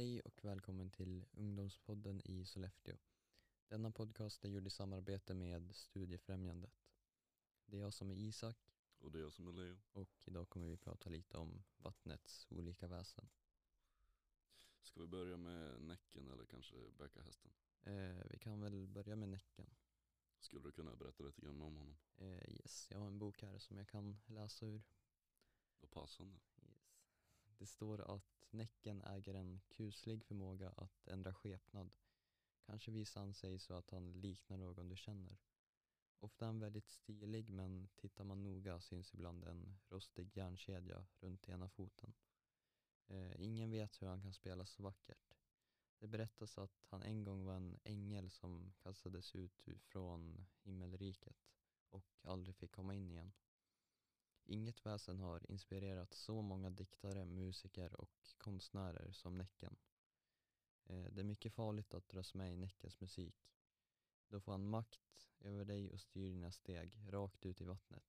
Hej och välkommen till Ungdomspodden i Sollefteå. Denna podcast är gjord i samarbete med Studiefrämjandet. Det är jag som är Isak Och det är jag som är Leo. och idag kommer vi prata lite om vattnets olika väsen. Ska vi börja med Näcken eller kanske Bäckahästen? Eh, vi kan väl börja med Näcken. Skulle du kunna berätta lite grann om honom? Eh, yes, jag har en bok här som jag kan läsa ur. Vad passande. Det står att Näcken äger en kuslig förmåga att ändra skepnad. Kanske visar han sig så att han liknar någon du känner. Ofta är han väldigt stilig men tittar man noga syns ibland en rostig järnkedja runt ena foten. Eh, ingen vet hur han kan spela så vackert. Det berättas att han en gång var en ängel som kastades ut från himmelriket och aldrig fick komma in igen. Inget väsen har inspirerat så många diktare, musiker och konstnärer som Näcken. Eh, Det är mycket farligt att dras med i Näckens musik. Då får han makt över dig och styr dina steg rakt ut i vattnet.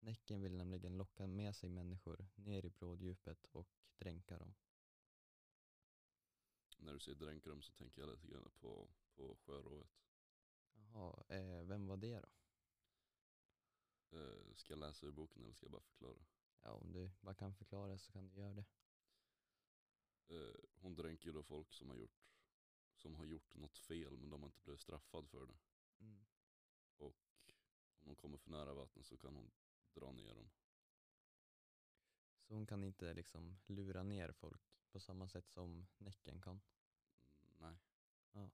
Näcken vill nämligen locka med sig människor ner i bråddjupet och dränka dem. När du säger dränka dem så tänker jag lite grann på, på sjörået. Jaha, eh, vem var det då? Eh, ska jag läsa ur boken eller ska jag bara förklara? Ja, om du bara kan förklara så kan du göra det. Eh, hon dränker då folk som har gjort som har gjort något fel men de har inte blivit straffad för det. Mm. Och om de kommer för nära vattnet så kan hon dra ner dem. Så hon kan inte liksom lura ner folk på samma sätt som Näcken kan. Mm, nej.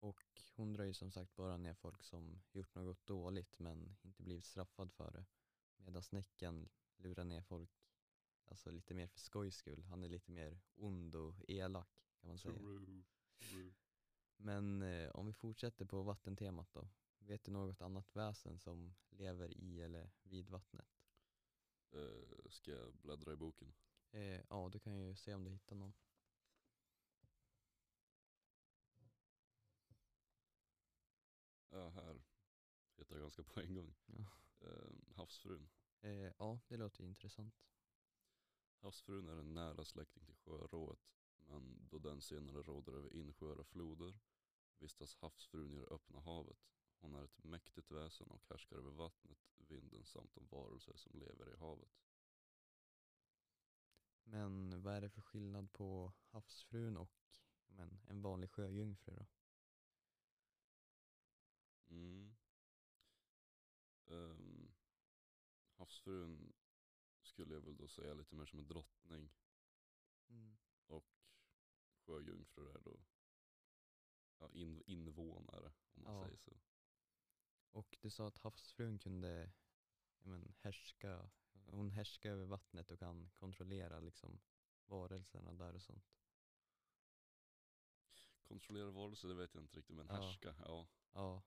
Och hon drar ju som sagt bara ner folk som gjort något dåligt men inte blivit straffad för det. Medan Näcken lurar ner folk alltså lite mer för skojs skull. Han är lite mer ond och elak kan man säga. True. True. Men eh, om vi fortsätter på vattentemat då. Vet du något annat väsen som lever i eller vid vattnet? Eh, ska jag bläddra i boken? Eh, ja, du kan ju se om du hittar någon. Ja, här heter jag ganska på en gång. Ja. Eh, havsfrun. Eh, ja, det låter intressant. Havsfrun är en nära släkting till sjörået, men då den senare råder över insjöar och floder vistas havsfrun i det öppna havet. Hon är ett mäktigt väsen och härskar över vattnet, vinden samt de varelser som lever i havet. Men vad är det för skillnad på havsfrun och men, en vanlig sjöjungfru då? Mm. Ehm, havsfrun skulle jag väl då säga lite mer som en drottning Mm. och sjöjungfrur är då ja, in, invånare om man Ja. säger så. Och du sa att havsfrun kunde men, härska, hon härskar över vattnet och kan kontrollera liksom varelserna där och sånt. Kontrollera varelser det vet jag inte riktigt men Ja. härska, ja. Ja.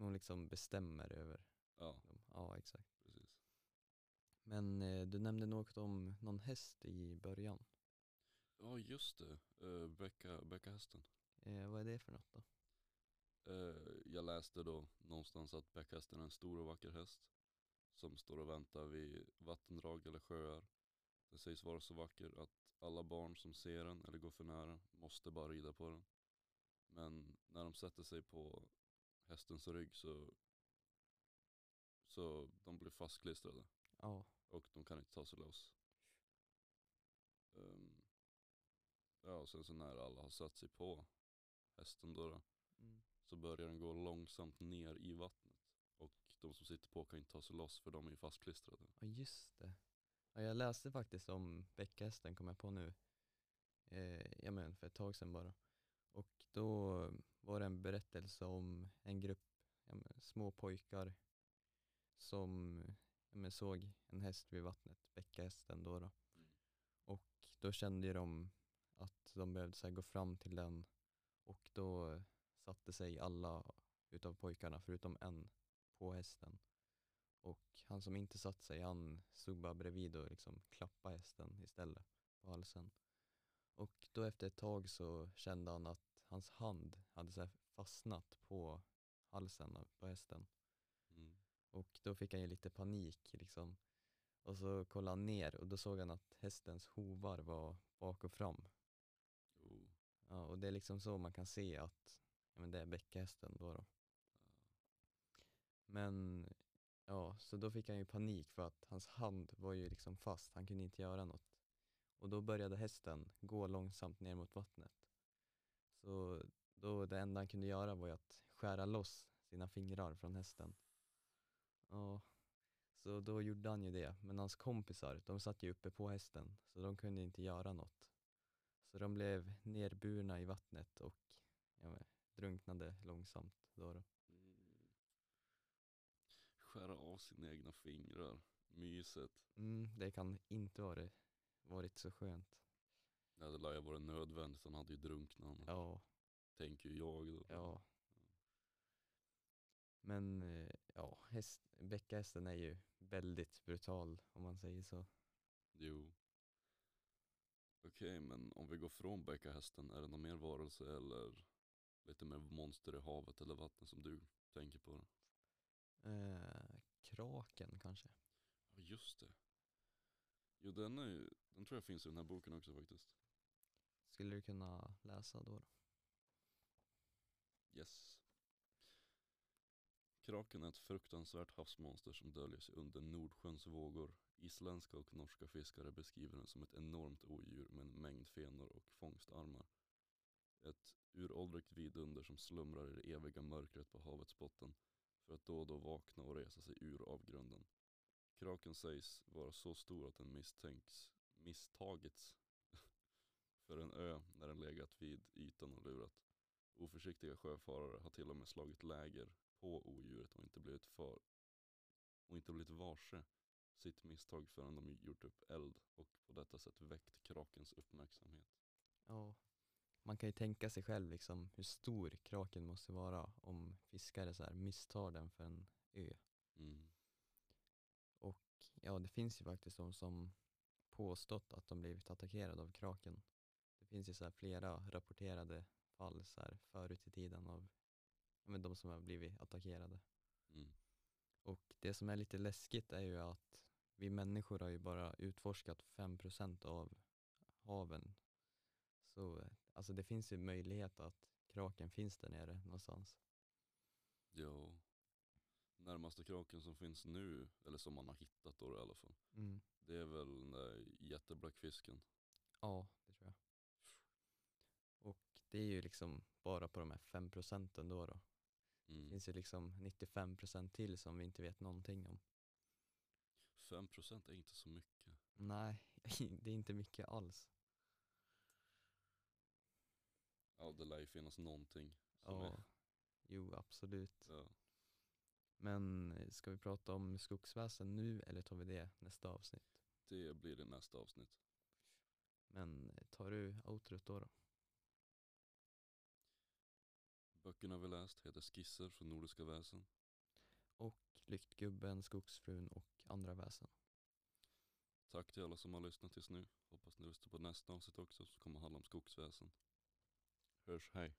Hon liksom bestämmer över Ja, dem. Ja, exakt. precis. Men eh, du nämnde något om någon häst i början. Ja just det, uh, Becka, Bäckahästen. Eh, vad är det för något då? Eh, jag läste då någonstans att bäckhästen är en stor och vacker häst som står och väntar vid vattendrag eller sjöar. Den sägs vara så vacker att alla barn som ser den eller går för nära måste bara rida på den. Men när de sätter sig på hästens rygg så, så de blir fastklistrade Ja. och de kan inte ta sig loss. Ehm, ja, och sen så när alla har satt sig på hästen då, då Mm. så börjar den gå långsamt ner i vattnet. Och de som sitter på kan inte ta sig loss för de är fastklistrade. Ja just det. Ja, jag läste faktiskt om bäckhästen kom jag på nu. Eh, ja men för ett tag sedan bara. Och då var det en berättelse om en grupp ja, små pojkar som ja, såg en häst vid vattnet, bäckhästen då, då. Mm. Och då kände de att de behövde så här, gå fram till den och då satte sig alla utav pojkarna förutom en på hästen. Och han som inte satt sig, han stod bara bredvid och liksom klappade hästen istället på halsen. Och då efter ett tag så kände han att hans hand hade så fastnat på halsen av- på hästen. Mm. Och då fick han ju lite panik liksom. Och så kollade han ner och då såg han att hästens hovar var bak och fram. Oh. Ja, och det är liksom så man kan se att ja, men det är bäckhästen då, då. Men ja, så då fick han ju panik för att hans hand var ju liksom fast, han kunde inte göra något. Och då började hästen gå långsamt ner mot vattnet. Så då det enda han kunde göra var att skära loss sina fingrar från hästen. Ja, så då gjorde han ju det. Men hans kompisar, de satt ju uppe på hästen så de kunde inte göra något. Så de blev nerburna i vattnet och ja, drunknade långsamt. Då då. Mm. Skära av sina egna fingrar. Mysigt. Mm, det kan inte varit, varit så skönt. Det hade lär ju varit nödvändigt, han hade ju drunknat. Ja, Tänker ju jag då. ja. Men eh, ja, häst, bäckhästen är ju väldigt brutal om man säger så. Jo. Okej, men om vi går från bäckahästen, är det någon mer varelse eller lite mer monster i havet eller vattnet som du tänker på? Eh, kraken kanske? Ja, just det. Jo, den, är, den tror jag finns i den här boken också faktiskt. Skulle du kunna läsa då? då? Yes. Kraken är ett fruktansvärt havsmonster som döljer sig under Nordsjöns vågor. Isländska och norska fiskare beskriver den som ett enormt odjur med en mängd fenor och fångstarmar. Ett uråldrigt vidunder som slumrar i det eviga mörkret på havets botten för att då och då vakna och resa sig ur avgrunden. Kraken sägs vara så stor att den misstänks, misstagits för en ö när den legat vid ytan och lurat. Oförsiktiga sjöfarare har till och med slagit läger på odjuret och inte blivit, för, och inte blivit varse sitt misstag förrän de gjort upp eld och på detta sätt väckt krakens uppmärksamhet. Ja. Man kan ju tänka sig själv liksom hur stor kraken måste vara om fiskare så här misstar den för en ö. Mm. Ja, det finns ju faktiskt de som påstått att de blivit attackerade av kraken. Det finns ju så här flera rapporterade fall så här förut i tiden av ja, men de som har blivit attackerade. Mm. Och det som är lite läskigt är ju att vi människor har ju bara utforskat 5% av haven. Så alltså det finns ju möjlighet att kraken finns där nere någonstans. Ja. Närmaste kraken som finns nu, eller som man har hittat då i alla fall, Mm. det är väl den där jätteblackfisken. Ja, det tror jag. Och det är ju liksom bara på de här 5% då då. Det Mm. finns ju liksom 95% till som vi inte vet någonting om. 5% är inte så mycket. Nej, det är inte mycket alls. Ja, det lär ju finnas någonting. Som Ja, är, jo absolut. ja. Men eh, ska vi prata om skogsväsen nu eller tar vi det nästa avsnitt? Det blir det nästa avsnitt. Men eh, tar du outrot då? då? Böckerna vi läst heter Skisser från Nordiska väsen. Och Lyktgubben, Skogsfrun och andra väsen. Tack till alla som har lyssnat tills nu. Hoppas ni lyssnar på nästa avsnitt också som kommer handla om skogsväsen. Hörs, hej.